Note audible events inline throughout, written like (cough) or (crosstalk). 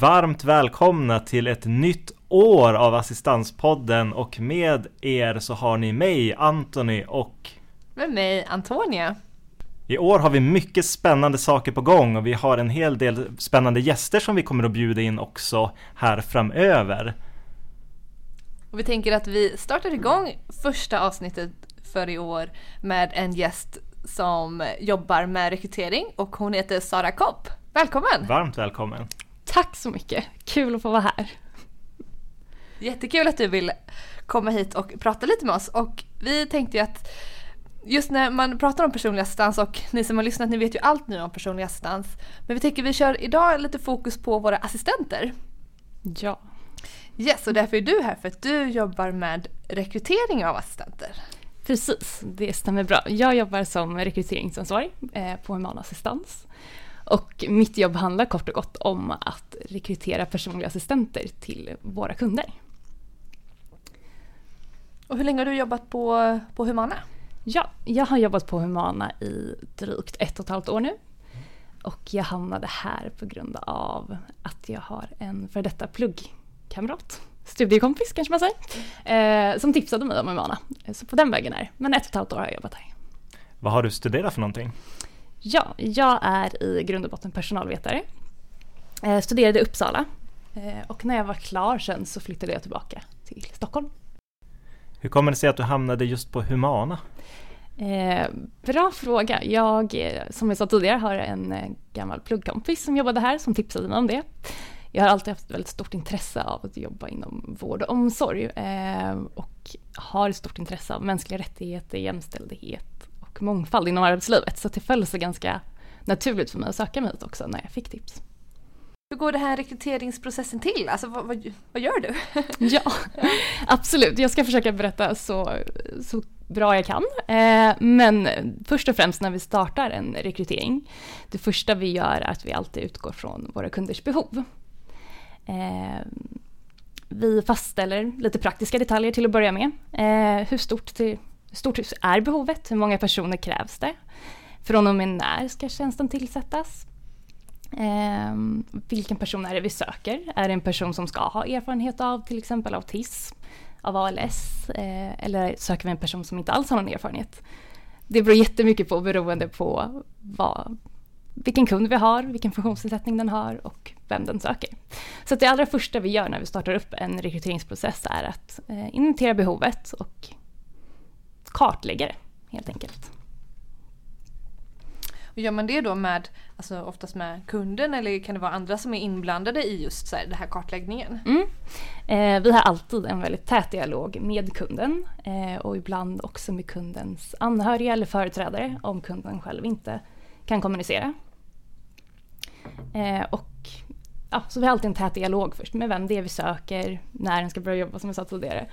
Varmt välkomna till ett nytt år av Assistanspodden och med er så har ni mig, Anthony och med mig, Antonia. I år har vi mycket spännande saker på gång och vi har en hel del spännande gäster som vi kommer att bjuda in också här framöver. Och vi tänker att vi startar igång första avsnittet för i år med en gäst som jobbar med rekrytering och hon heter Sara Kopp. Välkommen! Varmt välkommen! Tack så mycket, kul att få vara här. Jättekul att du vill komma hit och prata lite med oss och vi tänkte ju att just när man pratar om personlig assistans och ni som har lyssnat ni vet ju allt nu om personlig assistans. Men vi tänker vi kör idag lite fokus på våra assistenter. Ja. Yes, och därför är du här för att du jobbar med rekrytering av assistenter. Precis, det stämmer bra. Jag jobbar som rekryteringsansvarig eh, på Human Assistans. Och mitt jobb handlar kort och gott om att rekrytera personliga assistenter till våra kunder. Och hur länge har du jobbat på, på Humana? Ja, jag har jobbat på Humana i drygt ett och ett halvt år nu. Och jag hamnade här på grund av att jag har en för detta pluggkamrat, studiekompis kanske man säger, eh, som tipsade mig om Humana. Så på den vägen är Men ett och ett halvt år har jag jobbat här. Vad har du studerat för någonting? Ja, jag är i grund och botten personalvetare. Eh, studerade i Uppsala eh, och när jag var klar sen så flyttade jag tillbaka till Stockholm. Hur kommer det sig att du hamnade just på Humana? Eh, bra fråga. Jag, eh, som jag sa tidigare, har en eh, gammal pluggkompis som jobbade här som tipsade mig om det. Jag har alltid haft väldigt stort intresse av att jobba inom vård och omsorg eh, och har ett stort intresse av mänskliga rättigheter, jämställdhet och mångfald inom arbetslivet. Så det föll sig ganska naturligt för mig att söka mig hit också när jag fick tips. Hur går det här rekryteringsprocessen till? Alltså vad, vad, vad gör du? (laughs) ja, absolut. Jag ska försöka berätta så, så bra jag kan. Eh, men först och främst när vi startar en rekrytering, det första vi gör är att vi alltid utgår från våra kunders behov. Eh, vi fastställer lite praktiska detaljer till att börja med. Eh, hur stort, till, stort är behovet? Hur många personer krävs det? Från och med när ska tjänsten tillsättas? Eh, vilken person är det vi söker? Är det en person som ska ha erfarenhet av till exempel autism, av ALS eh, eller söker vi en person som inte alls har någon erfarenhet? Det beror jättemycket på beroende på vad, vilken kund vi har, vilken funktionsnedsättning den har och vem den söker. Så det allra första vi gör när vi startar upp en rekryteringsprocess är att eh, inventera behovet och kartlägga det helt enkelt. Och gör man det då med, alltså oftast med kunden eller kan det vara andra som är inblandade i just så här, den här kartläggningen? Mm. Eh, vi har alltid en väldigt tät dialog med kunden eh, och ibland också med kundens anhöriga eller företrädare om kunden själv inte kan kommunicera. Eh, och ja, så vi har alltid en tät dialog först med vem det är vi söker, när den ska börja jobba som jag sa tidigare.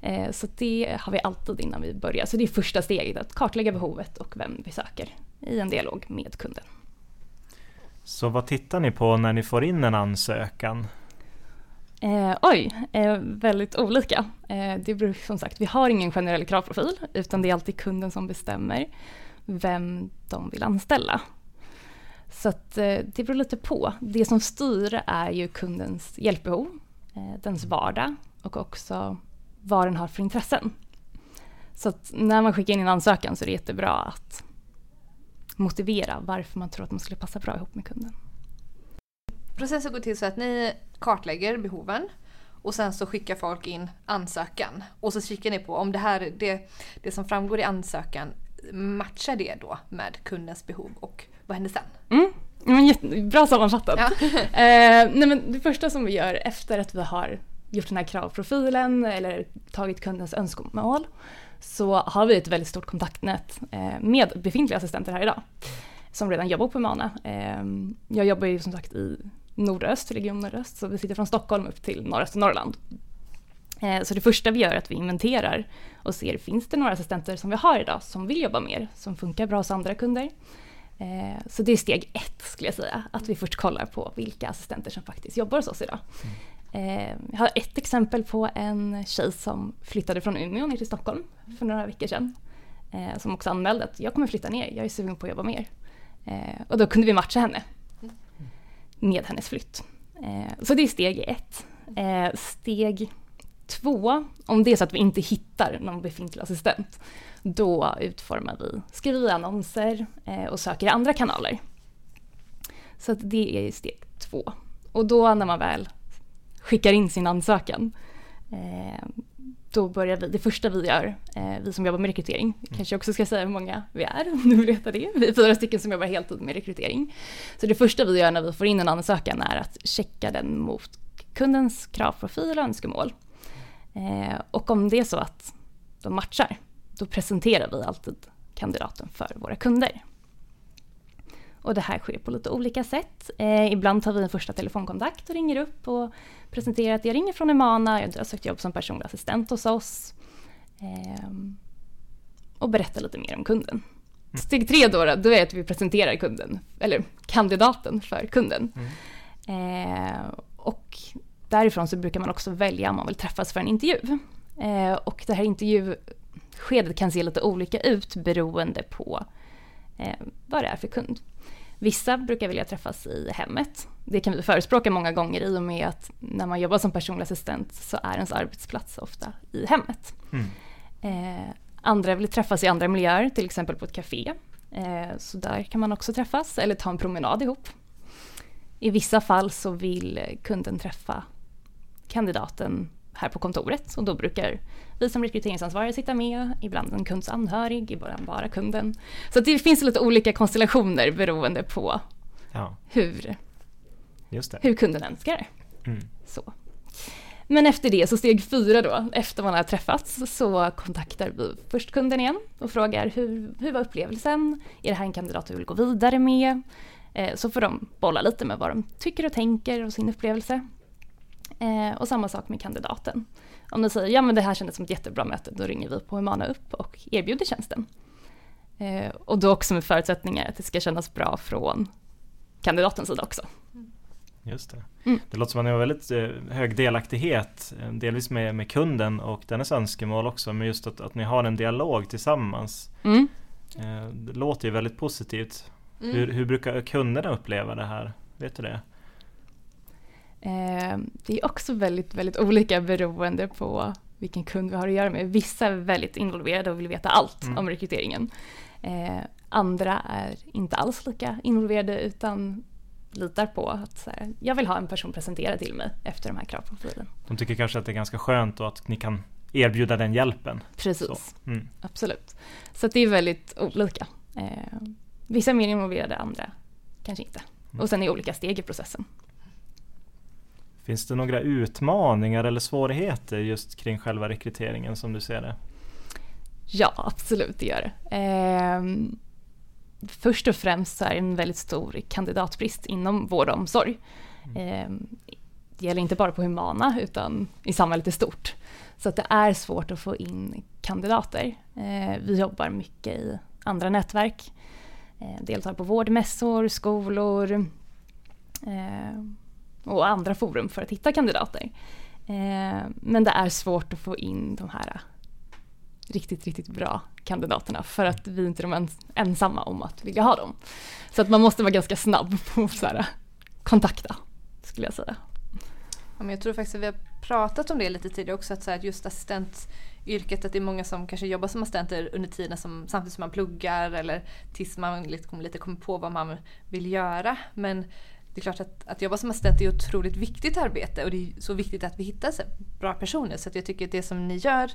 Eh, så det har vi alltid innan vi börjar. Så det är första steget, att kartlägga behovet och vem vi söker i en dialog med kunden. Så vad tittar ni på när ni får in en ansökan? Eh, oj, eh, väldigt olika. Eh, det beror som sagt, vi har ingen generell kravprofil utan det är alltid kunden som bestämmer vem de vill anställa. Så att, eh, det beror lite på. Det som styr är ju kundens hjälpbehov, eh, dens vardag och också vad den har för intressen. Så att när man skickar in en ansökan så är det jättebra att motivera varför man tror att man skulle passa bra ihop med kunden. Processen går till så att ni kartlägger behoven och sen så skickar folk in ansökan och så kikar ni på om det här, det, det som framgår i ansökan matchar det då med kundens behov och vad händer sen? Mm. Men jätte, bra sammanfattat. Ja. (laughs) eh, nej men det första som vi gör efter att vi har gjort den här kravprofilen eller tagit kundens önskemål så har vi ett väldigt stort kontaktnät eh, med befintliga assistenter här idag som redan jobbar på Humana. Eh, jag jobbar ju som sagt i nordöst, region nordöst, så vi sitter från Stockholm upp till nordöstra Norrland. Eh, så det första vi gör är att vi inventerar och ser, finns det några assistenter som vi har idag som vill jobba mer, som funkar bra hos andra kunder? Eh, så det är steg ett skulle jag säga, att vi först kollar på vilka assistenter som faktiskt jobbar hos oss idag. Mm. Jag har ett exempel på en tjej som flyttade från Umeå ner till Stockholm för några veckor sedan. Eh, som också anmälde att jag kommer flytta ner, jag är sugen på att jobba mer. Och då kunde vi matcha henne med hennes flytt. Så det är steg ett. Steg två, om det är så att vi inte hittar någon befintlig assistent, då utformar vi, skriver vi annonser eh, och söker i andra kanaler. Så att det är steg två. Och då när man väl skickar in sin ansökan, eh, då börjar vi, det första vi gör, eh, vi som jobbar med rekrytering, kanske också ska säga hur många vi är om du vill veta det. Vi är fyra stycken som jobbar heltid med rekrytering. Så det första vi gör när vi får in en ansökan är att checka den mot kundens kravprofil och önskemål. Och om det är så att de matchar, då presenterar vi alltid kandidaten för våra kunder. Och det här sker på lite olika sätt. Eh, ibland tar vi en första telefonkontakt och ringer upp och presenterar att jag ringer från Emana, jag har sökt jobb som personlig assistent hos oss. Eh, och berättar lite mer om kunden. Mm. Steg tre då, då är att vi presenterar kunden, eller kandidaten för kunden. Mm. Eh, och därifrån så brukar man också välja om man vill träffas för en intervju. Eh, och det här intervjuskedet kan se lite olika ut beroende på eh, vad det är för kund. Vissa brukar vilja träffas i hemmet. Det kan vi förespråka många gånger i och med att när man jobbar som personlig assistent så är ens arbetsplats ofta i hemmet. Mm. Eh, andra vill träffas i andra miljöer, till exempel på ett café. Eh, så där kan man också träffas eller ta en promenad ihop. I vissa fall så vill kunden träffa kandidaten här på kontoret och då brukar vi som rekryteringsansvariga sitta med, ibland en kunds anhörig, ibland bara kunden. Så det finns lite olika konstellationer beroende på ja. hur, hur kunden önskar. Mm. Så. Men efter det, så steg fyra då, efter man har träffats, så kontaktar vi först kunden igen och frågar hur, hur var upplevelsen? Är det här en kandidat du vill gå vidare med? Eh, så får de bolla lite med vad de tycker och tänker och sin upplevelse. Eh, och samma sak med kandidaten. Om de säger ja men det här kändes som ett jättebra möte, då ringer vi på Humana upp och erbjuder tjänsten. Eh, och då också med förutsättningar att det ska kännas bra från kandidatens sida också. Just det. Mm. Det låter som att ni har väldigt eh, hög delaktighet, eh, delvis med, med kunden och dennes önskemål också, men just att, att ni har en dialog tillsammans. Mm. Eh, det låter ju väldigt positivt. Mm. Hur, hur brukar kunderna uppleva det här? Vet du det? Eh, det är också väldigt, väldigt olika beroende på vilken kund vi har att göra med. Vissa är väldigt involverade och vill veta allt mm. om rekryteringen. Eh, andra är inte alls lika involverade utan litar på att så här, jag vill ha en person presenterad till mig efter de här kravprofilen. De tycker kanske att det är ganska skönt och att ni kan erbjuda den hjälpen. Precis, mm. absolut. Så det är väldigt olika. Eh, vissa är mer involverade, andra kanske inte. Mm. Och sen är olika steg i processen. Finns det några utmaningar eller svårigheter just kring själva rekryteringen som du ser det? Ja, absolut det gör det. Eh, först och främst så är det en väldigt stor kandidatbrist inom vård och omsorg. Eh, det gäller inte bara på Humana utan i samhället i stort. Så att det är svårt att få in kandidater. Eh, vi jobbar mycket i andra nätverk, eh, deltar på vårdmässor, skolor, eh, och andra forum för att hitta kandidater. Eh, men det är svårt att få in de här eh, riktigt, riktigt bra kandidaterna för att vi inte är de ensamma om att vilja ha dem. Så att man måste vara ganska snabb på att så här, kontakta, skulle jag säga. Ja, men jag tror faktiskt att vi har pratat om det lite tidigare också, att, så här, just assistentyrket, att det är många som kanske jobbar som assistenter under tiden som, samtidigt som man pluggar eller tills man lite, lite kommer på vad man vill göra. Men det är klart att, att jobba som assistent är ett otroligt viktigt arbete och det är så viktigt att vi hittar så bra personer. Så jag tycker att det som ni gör,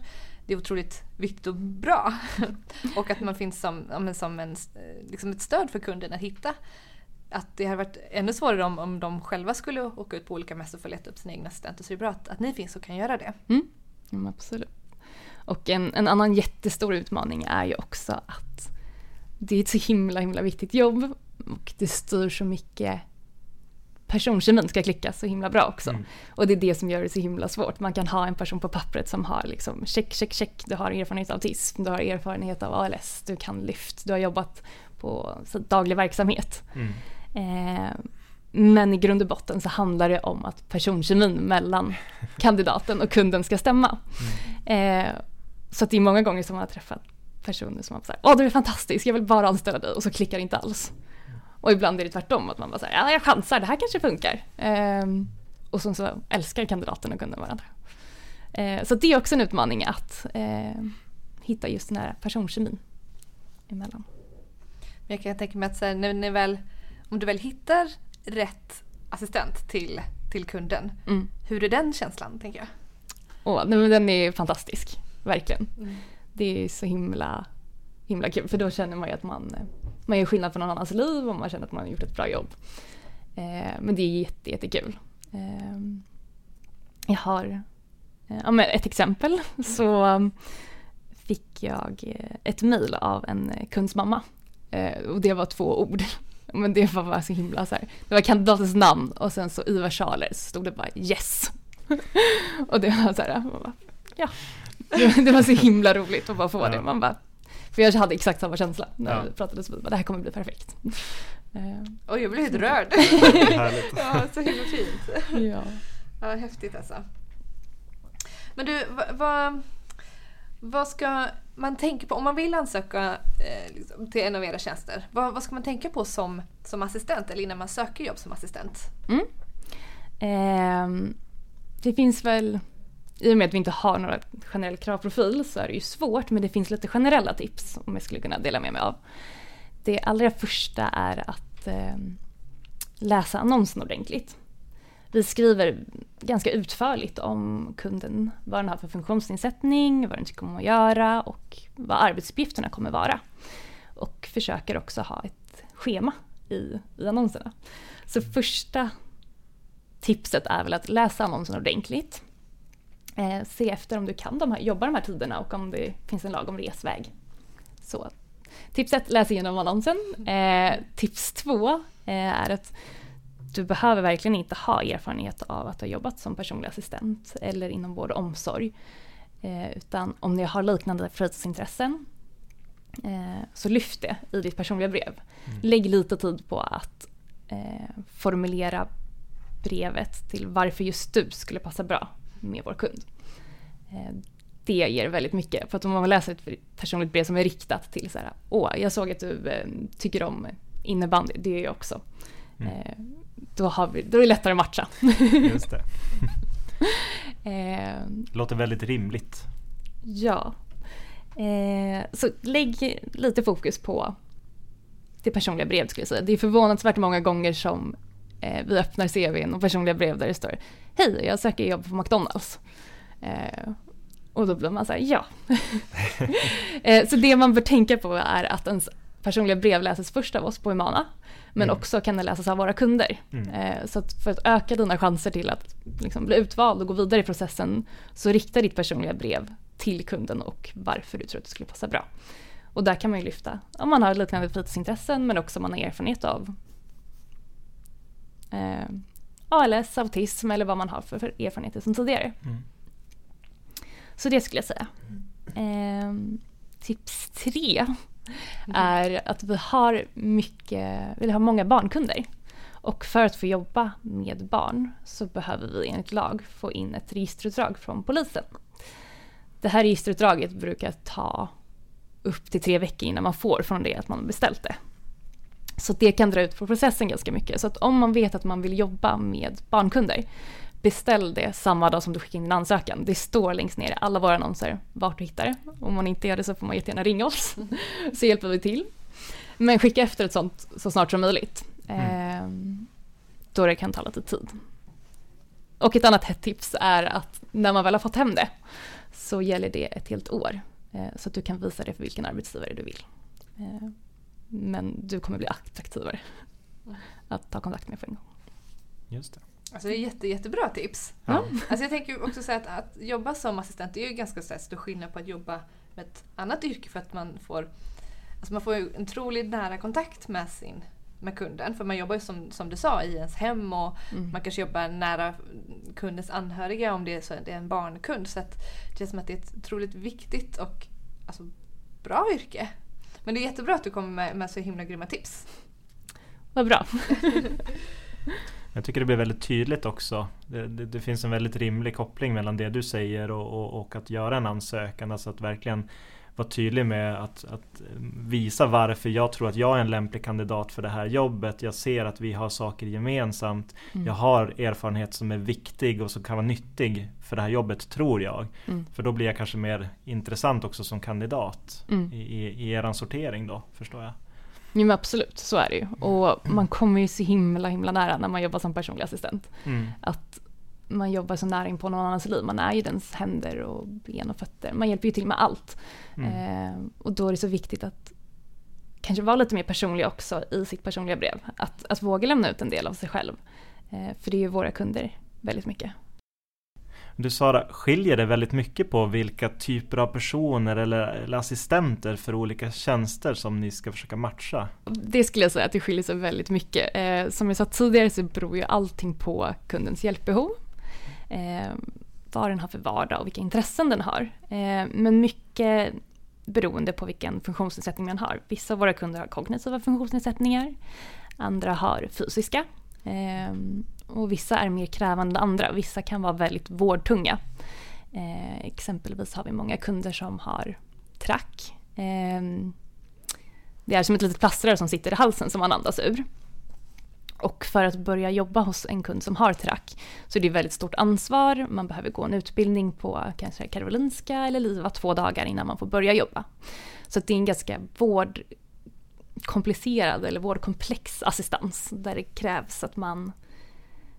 det är otroligt viktigt och bra. (laughs) och att man finns som, som en, eh, liksom ett stöd för kunden att hitta. Att det hade varit ännu svårare om, om de själva skulle åka ut på olika mässor för att leta upp sina egna assistenter. Så det är bra att, att ni finns och kan göra det. Mm. Mm, absolut. Och en, en annan jättestor utmaning är ju också att det är ett så himla himla viktigt jobb och det styr så mycket personkemin ska klicka så himla bra också. Mm. Och det är det som gör det så himla svårt. Man kan ha en person på pappret som har liksom check, check, check. Du har erfarenhet av autism, du har erfarenhet av ALS, du kan lyft, du har jobbat på daglig verksamhet. Mm. Eh, men i grund och botten så handlar det om att personkemin mellan (laughs) kandidaten och kunden ska stämma. Mm. Eh, så det är många gånger som man har träffat personer som har sagt åh du är fantastisk, jag vill bara anställa dig och så klickar det inte alls. Och ibland är det tvärtom, att man bara säger ja jag chansar, det här kanske funkar. Eh, och sen så älskar kandidaten och kunden varandra. Eh, så det är också en utmaning att eh, hitta just den här personkemin emellan. Jag kan tänka mig att så här, när, när väl, om du väl hittar rätt assistent till, till kunden, mm. hur är den känslan tänker jag? Åh, nej, men den är fantastisk, verkligen. Mm. Det är så himla, himla kul för då känner man ju att man, man gör skillnad för någon annans liv och man känner att man har gjort ett bra jobb. Eh, men det är jätte, jättekul. Eh, jag har eh, ja, men ett exempel (laughs) så fick jag eh, ett mejl av en kunds mamma eh, och det var två ord. (laughs) Men det var bara så himla så här. Det var kandidatens namn och sen så Ivar Charles stod det bara yes. (laughs) och det var så här, bara, ja. Det var så himla roligt att bara få ja. det. Man bara, för jag hade exakt samma känsla när ja. vi pratade så det här kommer bli perfekt. (laughs) Eh, Oj, jag blev helt rörd. (laughs) ja, så himla fint. Ja. ja, häftigt alltså. Men du, vad, vad, vad ska man tänka på om man vill ansöka eh, liksom, till en av era tjänster? Vad, vad, ska man tänka på som, som assistent eller innan man söker jobb som assistent? Mm. Eh, det finns väl, i och med att vi inte har några generell kravprofil så är det ju svårt men det finns lite generella tips om jag skulle kunna dela med mig av. Det allra första är att eh, läsa annonsen ordentligt. Vi skriver ganska utförligt om kunden, vad den har för funktionsnedsättning, vad den tycker om att göra och vad arbetsuppgifterna kommer vara. Och försöker också ha ett schema i, i annonserna. Så första tipset är väl att läsa annonsen ordentligt. Eh, se efter om du kan de här, jobba de här tiderna och om det finns en lagom resväg. Så tips ett, läs igenom annonsen. Eh, tips två eh, är att du behöver verkligen inte ha erfarenhet av att ha jobbat som personlig assistent eller inom vård och omsorg. Eh, utan om ni har liknande fritidsintressen eh, så lyft det i ditt personliga brev. Mm. Lägg lite tid på att eh, formulera brevet till varför just du skulle passa bra med vår kund. Eh, det ger väldigt mycket. För att om man läser ett personligt brev som är riktat till så här, åh, jag såg att du eh, tycker om innebandy, det gör jag också. Mm. Eh, då, har vi, då är det lättare att matcha. Just det. (laughs) Låter väldigt rimligt. Ja. Så lägg lite fokus på det personliga brevet skulle jag säga. Det är förvånansvärt många gånger som eh, vi öppnar CVn och personliga brev där det står Hej, jag söker jobb på McDonalds. Eh, och då blir man så här, ja. (laughs) Eh, så det man bör tänka på är att ens personliga brev läses först av oss på Humana. Men mm. också kan det läsas av våra kunder. Mm. Eh, så att för att öka dina chanser till att liksom bli utvald och gå vidare i processen så rikta ditt personliga brev till kunden och varför du tror att det skulle passa bra. Och där kan man ju lyfta om man har liknande fritidsintressen men också om man har erfarenhet av eh, ALS, autism eller vad man har för, för erfarenheter som tidigare. Mm. Så det skulle jag säga. Eh, tips tre Mm. är att vi har mycket, vi har många barnkunder. Och för att få jobba med barn så behöver vi enligt lag få in ett registerutdrag från polisen. Det här registerutdraget brukar ta upp till tre veckor innan man får från det att man beställt det. Så det kan dra ut på processen ganska mycket. Så att om man vet att man vill jobba med barnkunder beställ det samma dag som du skickar in din ansökan. Det står längst ner i alla våra annonser vart du hittar det. Om man inte gör det så får man jättegärna ringa oss (laughs) så hjälper vi till. Men skicka efter ett sånt så snart som möjligt. Mm. Eh, då det kan ta lite tid. Och ett annat hett tips är att när man väl har fått hem det så gäller det ett helt år. Eh, så att du kan visa det för vilken arbetsgivare du vill. Men du kommer bli attraktivare att ta kontakt med för en gång. Just det. Alltså det är jätte, jättebra tips. Ja. Alltså jag tänker också säga att, att jobba som assistent det är ju ganska så här, stor skillnad på att jobba med ett annat yrke för att man får Alltså man får en otroligt nära kontakt med sin med kunden. För man jobbar ju som, som du sa i ens hem och mm. man kanske jobbar nära kundens anhöriga om det är, så, det är en barnkund. Så att det känns som att det är ett otroligt viktigt och alltså, bra yrke. Men det är jättebra att du kommer med, med så himla grymma tips. Vad bra. (laughs) Jag tycker det blir väldigt tydligt också. Det, det, det finns en väldigt rimlig koppling mellan det du säger och, och, och, att göra en ansökan. Alltså att verkligen vara tydlig med att, att visa varför jag tror att jag är en lämplig kandidat för det här jobbet. Jag ser att vi har saker gemensamt. Mm. Jag har erfarenhet som är viktig och som kan vara nyttig för det här jobbet tror jag. Mm. För då blir jag kanske mer intressant också som kandidat mm. i, i, i er sortering då, förstår jag. Ja men absolut, så är det ju. Och man kommer ju så himla himla nära när man jobbar som personlig assistent. Mm. Att man jobbar så nära in på någon annans liv. Man är ju dens händer och ben och fötter. Man hjälper ju till med allt. Mm. Eh, och då är det så viktigt att kanske vara lite mer personlig också i sitt personliga brev. Att, att våga lämna ut en del av sig själv. Eh, för det är ju våra kunder väldigt mycket. Du Sara, skiljer det väldigt mycket på vilka typer av personer eller, eller, assistenter för olika tjänster som ni ska försöka matcha? Det skulle jag säga att det skiljer sig väldigt mycket. Eh, som jag sa tidigare så beror ju allting på kundens hjälpbehov eh, vad den har för vardag och vilka intressen den har. Eh, men mycket beroende på vilken funktionsnedsättning man har. Vissa av våra kunder har kognitiva funktionsnedsättningar, andra har fysiska. Eh, och vissa är mer krävande än andra, vissa kan vara väldigt vårdtunga. Eh, exempelvis har vi många kunder som har track. Eh, det är som ett litet plaströr som sitter i halsen som man andas ur. Och för att börja jobba hos en kund som har track så är det väldigt stort ansvar. Man behöver gå en utbildning på kanske Karolinska eller LIVA två dagar innan man får börja jobba. Så det är en ganska vårdkomplicerad eller vårdkomplex assistans där det krävs att man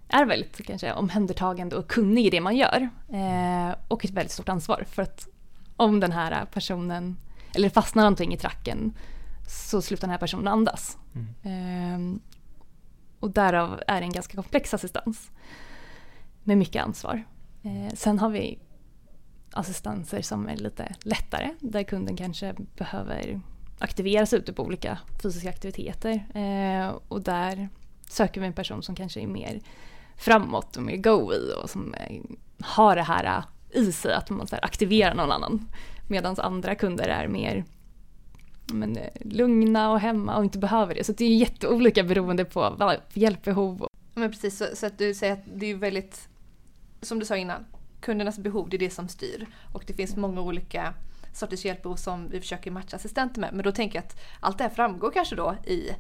är väldigt kanske omhändertagande och kunnig i det man gör. Eh, och ett väldigt stort ansvar för att om den här personen, eller fastnar någonting i tracken så slutar den här personen andas. Mm. Eh, och därav är det en ganska komplex assistans med mycket ansvar. Eh, sen har vi assistanser som är lite lättare där kunden kanske behöver aktiveras ute på olika fysiska aktiviteter. Eh, och där söker vi en person som kanske är mer framåt och mer go i och som eh, har det här i sig att man så aktiverar någon annan. Medan andra kunder är mer men, eh, lugna och hemma och inte behöver det. Så det är jätteolika beroende på hjälpbehov. Men precis, så, så, att du säger att det är väldigt, som du sa innan, kundernas behov det är det som styr. Och det finns många olika sorters hjälpbehov som vi försöker matcha assistenter med. Men då tänker jag att allt det här framgår kanske då i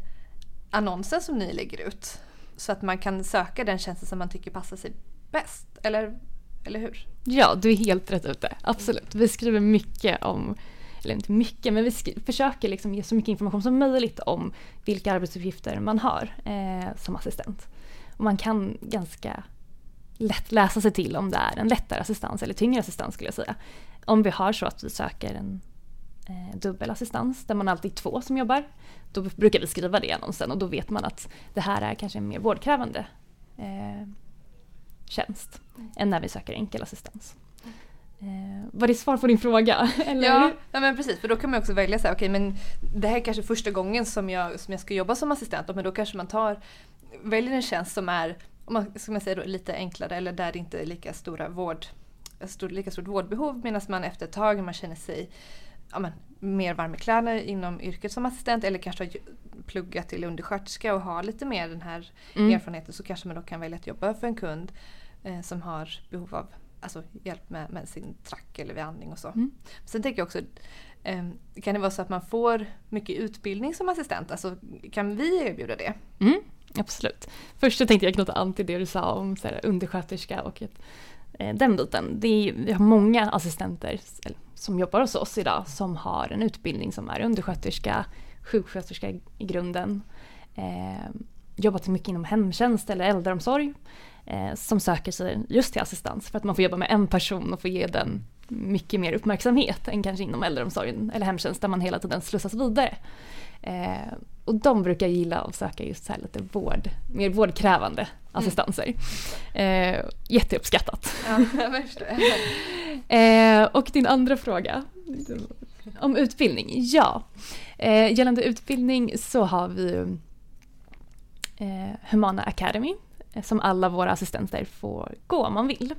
annonsen som ni lägger ut. Så att man kan söka den tjänsten som man tycker passar sig bäst. Eller, eller hur? Ja, du är helt rätt ute. Absolut. Vi skriver mycket om eller inte mycket, men vi försöker liksom ge så mycket information som möjligt om vilka arbetsuppgifter man har eh, som assistent. Och man kan ganska lätt läsa sig till om det är en lättare assistans eller tyngre assistans skulle jag säga. Om vi har så att vi söker en eh, dubbel assistans där man alltid är två som jobbar, då brukar vi skriva det i annonsen och då vet man att det här är kanske en mer vårdkrävande eh, tjänst mm. än när vi söker enkel assistans. Var det svar på din fråga? (laughs) Eller? Ja, ja men precis för då kan man också välja så här, okej okay, men det här är kanske första gången som jag, som jag ska jobba som assistent men då kanske man tar, väljer en tjänst som är om man, ska man säga då, lite enklare eller där det inte är lika stora vård, stor, lika stort vårdbehov medan man efter ett tag man känner sig ja, men, mer varm i kläderna inom yrket som assistent eller kanske har pluggat till undersköterska och har lite mer den här mm. erfarenheten så kanske man då kan välja att jobba för en kund eh, som har behov av alltså, hjälp med, med sin track eller vid andning och så. Mm. Sen tänker jag också, eh, kan det vara så att man får mycket utbildning som assistent? Alltså, kan vi erbjuda det? Mm, absolut. Först så tänkte jag knyta an till det du sa om så här, undersköterska och ett, eh, den biten. Det är, vi har många assistenter som jobbar hos oss idag som har en utbildning som är undersköterska, sjuksköterska i grunden. Eh, jobbat mycket inom hemtjänst eller äldreomsorg eh, som söker sig just till assistans för att man får jobba med en person och få ge den mycket mer uppmärksamhet än kanske inom äldreomsorgen eller hemtjänst där man hela tiden slussas vidare. Eh, och de brukar gilla att söka just så här lite vård, mer vårdkrävande mm. assistanser. Eh, jätteuppskattat. Ja, (laughs) eh, och din andra fråga om utbildning, ja. Eh, gällande utbildning så har vi eh, Humana Academy som alla våra assistenter får gå om man vill.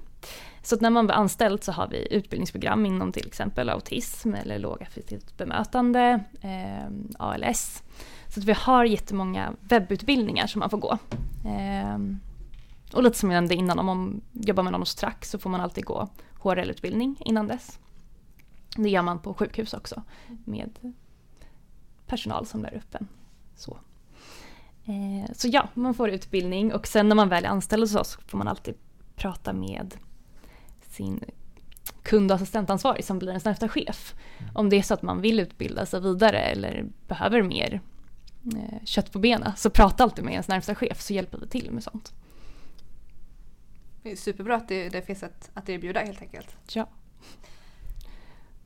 Så när man blir anställd så har vi utbildningsprogram inom till exempel autism eller lågaffektivt bemötande, eh, ALS. Så att vi har jättemånga webbutbildningar som man får gå. Eh, och lite som jag nämnde innan, om man jobbar med någon hos Track så får man alltid gå HRL-utbildning innan dess. Det gör man på sjukhus också med personal som lär upp en. Så. Eh, så ja, man får utbildning och sen när man väl är anställd hos oss får man alltid prata med sin kund och assistentansvarig som blir ens närmsta chef. Om det är så att man vill utbilda sig vidare eller behöver mer eh, kött på benen så prata alltid med ens närmsta chef så hjälper vi till med sånt. Det är superbra att det, det finns ett, att erbjuda helt enkelt. Ja.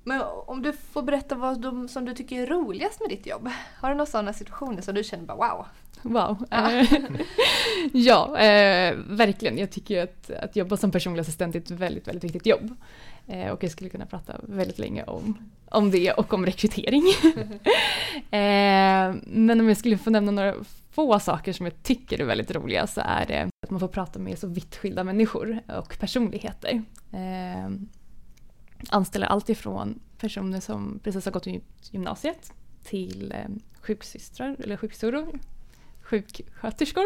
Men om du får berätta vad de, som du tycker är roligast med ditt jobb. Har du några sådana situationer som du känner bara wow? Wow. Ja, (laughs) ja eh, verkligen. Jag tycker att, att jobba som personlig assistent är ett väldigt, väldigt viktigt jobb. Eh, och jag skulle kunna prata väldigt länge om, om det och om rekrytering. (laughs) eh, men om jag skulle få nämna några få saker som jag tycker är väldigt roliga så är det att man får prata med så vitt skilda människor och personligheter. Eh, anställer allt ifrån personer som precis har gått ut gymnasiet till eh, sjuksystrar eller sjuksyrror, sjuksköterskor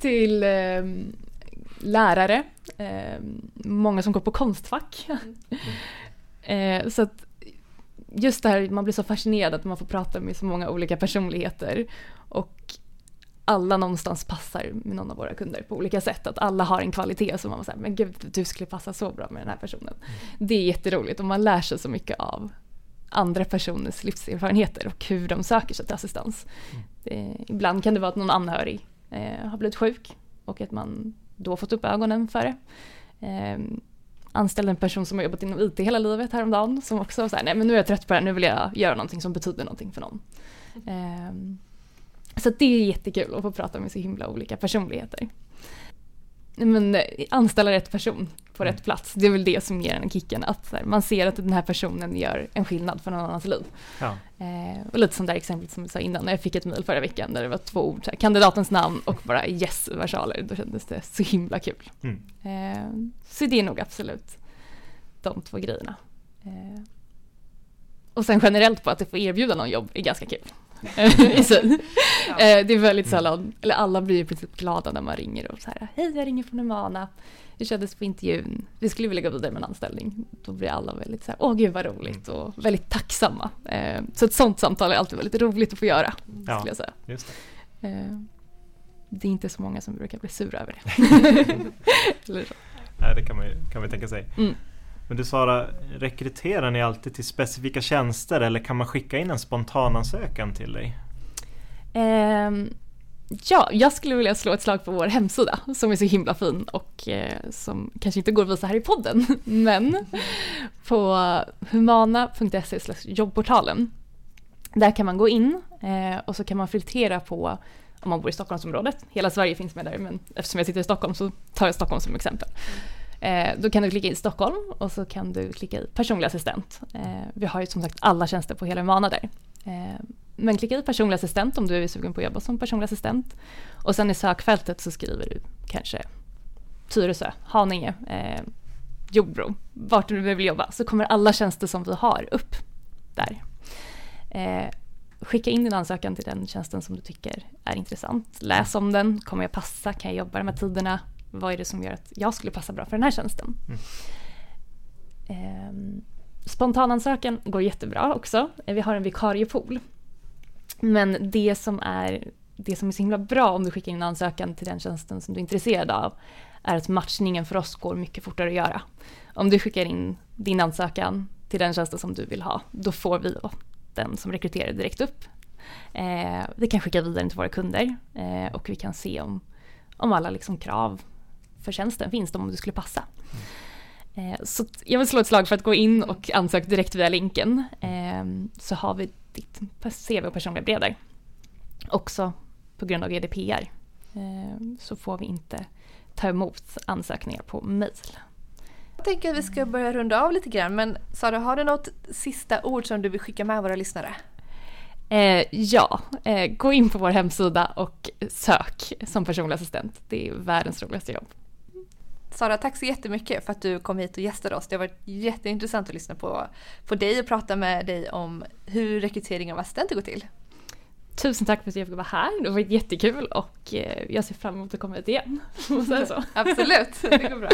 (laughs) till eh, lärare, eh, många som går på Konstfack. eh, så att just det här, man blir så fascinerad att man får prata med så många olika personligheter och alla någonstans passar med någon av våra kunder på olika sätt. Att alla har en kvalitet som man såhär, men gud du skulle passa så bra med den här personen. Mm. Det är jätteroligt och man lär sig så mycket av andra personers livserfarenheter och hur de söker sig till assistans. Mm. Det, ibland kan det vara att någon anhörig eh, har blivit sjuk och att man då fått upp ögonen för det. Eh, anställde en person som har jobbat inom IT hela livet häromdagen som också var såhär, nej men nu är jag trött på det här, nu vill jag göra någonting som betyder någonting för någon. Eh, så det är jättekul att få prata med så himla olika personligheter. Men eh, anställa rätt person på rätt mm. plats, det är väl det som ger en kicken. Att man ser att den här personen gör en skillnad för någon annans liv. Ja. Eh, och lite som det exemplet som vi sa innan, när jag fick ett mejl förra veckan där det var två ord, här, kandidatens namn och bara yes versaler, då kändes det så himla kul. Mm. Eh, så det är nog absolut de två grejerna. Eh, och sen generellt på att få erbjuda någon jobb är ganska kul. (laughs) Eh, det är väldigt sällan, eller alla blir i princip glada när man ringer och så här, hej jag ringer från Humana, vi kördes på intervjun, vi skulle vilja gå vidare med en anställning. Då blir alla väldigt så här, åh gud vad roligt mm. och väldigt tacksamma. Eh, så ett sånt samtal är alltid väldigt roligt att få göra, ja, skulle jag säga. Det. Eh, det är inte så många som brukar bli sura över det. (laughs) Nej, det kan man, kan man tänka sig. Mm. Men du Sara, rekryterar ni alltid till specifika tjänster eller kan man skicka in en spontanansökan till dig? Um, ja, jag skulle vilja slå ett slag på vår hemsida som är så himla fin och eh, som kanske inte går att visa här i podden. (laughs) Men (laughs) på humana.se jobbportalen där kan man gå in eh, och så kan man filtrera på om man bor i Stockholmsområdet. Hela Sverige finns med där men eftersom jag sitter i Stockholm så tar jag Stockholm som exempel. Eh, då kan du klicka i Stockholm och så kan du klicka i personlig assistent. Eh, vi har ju som sagt alla tjänster på hela Humana där. Eh, men klicka i personlig assistent om du är sugen på att jobba som personlig assistent. Och sen i sökfältet så skriver du kanske Tyresö, Haninge, eh, Jordbro, vart du vill jobba. Så kommer alla tjänster som vi har upp där. Eh, skicka in din ansökan till den tjänsten som du tycker är intressant. Läs om den, kommer jag passa, kan jag jobba de här tiderna? Vad är det som gör att jag skulle passa bra för den här tjänsten? Mm. Eh, spontanansökan går jättebra också. Vi har en vikariepool. Men det som är det som är så himla bra om du skickar in en ansökan till den tjänsten som du är intresserad av är att matchningen för oss går mycket fortare att göra. Om du skickar in din ansökan till den tjänsten som du vill ha, då får vi den som rekryterar direkt upp. Eh, vi kan skicka vidare till våra kunder eh, och vi kan se om, om alla liksom krav för tjänsten finns om du skulle passa. Mm. Så jag vill slå ett slag för att gå in och ansöka direkt via länken. Ehm, så har vi ditt CV och personliga brev där. Också på grund av GDPR ehm, så får vi inte ta emot ansökningar på mail. Jag tänker att vi ska börja runda av lite grann men Sara, har du något sista ord som du vill skicka med våra lyssnare? Eh, ja, eh, gå in på vår hemsida och sök som personlig assistent. Det är världens roligaste jobb. Sara, tack så jättemycket för att du kom hit och gästade oss. Det har varit jätteintressant att lyssna på, på dig och prata med dig om hur rekrytering av assistenter går till. Tusen tack för att jag fick vara här. Det har varit jättekul och eh, jag ser fram emot att komma hit igen. (laughs) så. (laughs) Absolut, (laughs) det går bra.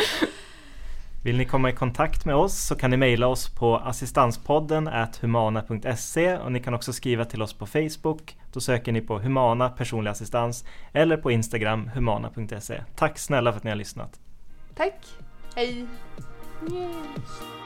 Vill ni komma i kontakt med oss så kan ni mejla oss på assistanspodden humana.se och ni kan också skriva till oss på Facebook. Då söker ni på Humana personlig assistans eller på Instagram humana.se. Tack snälla för att ni har lyssnat. Tack. Hej. Yes.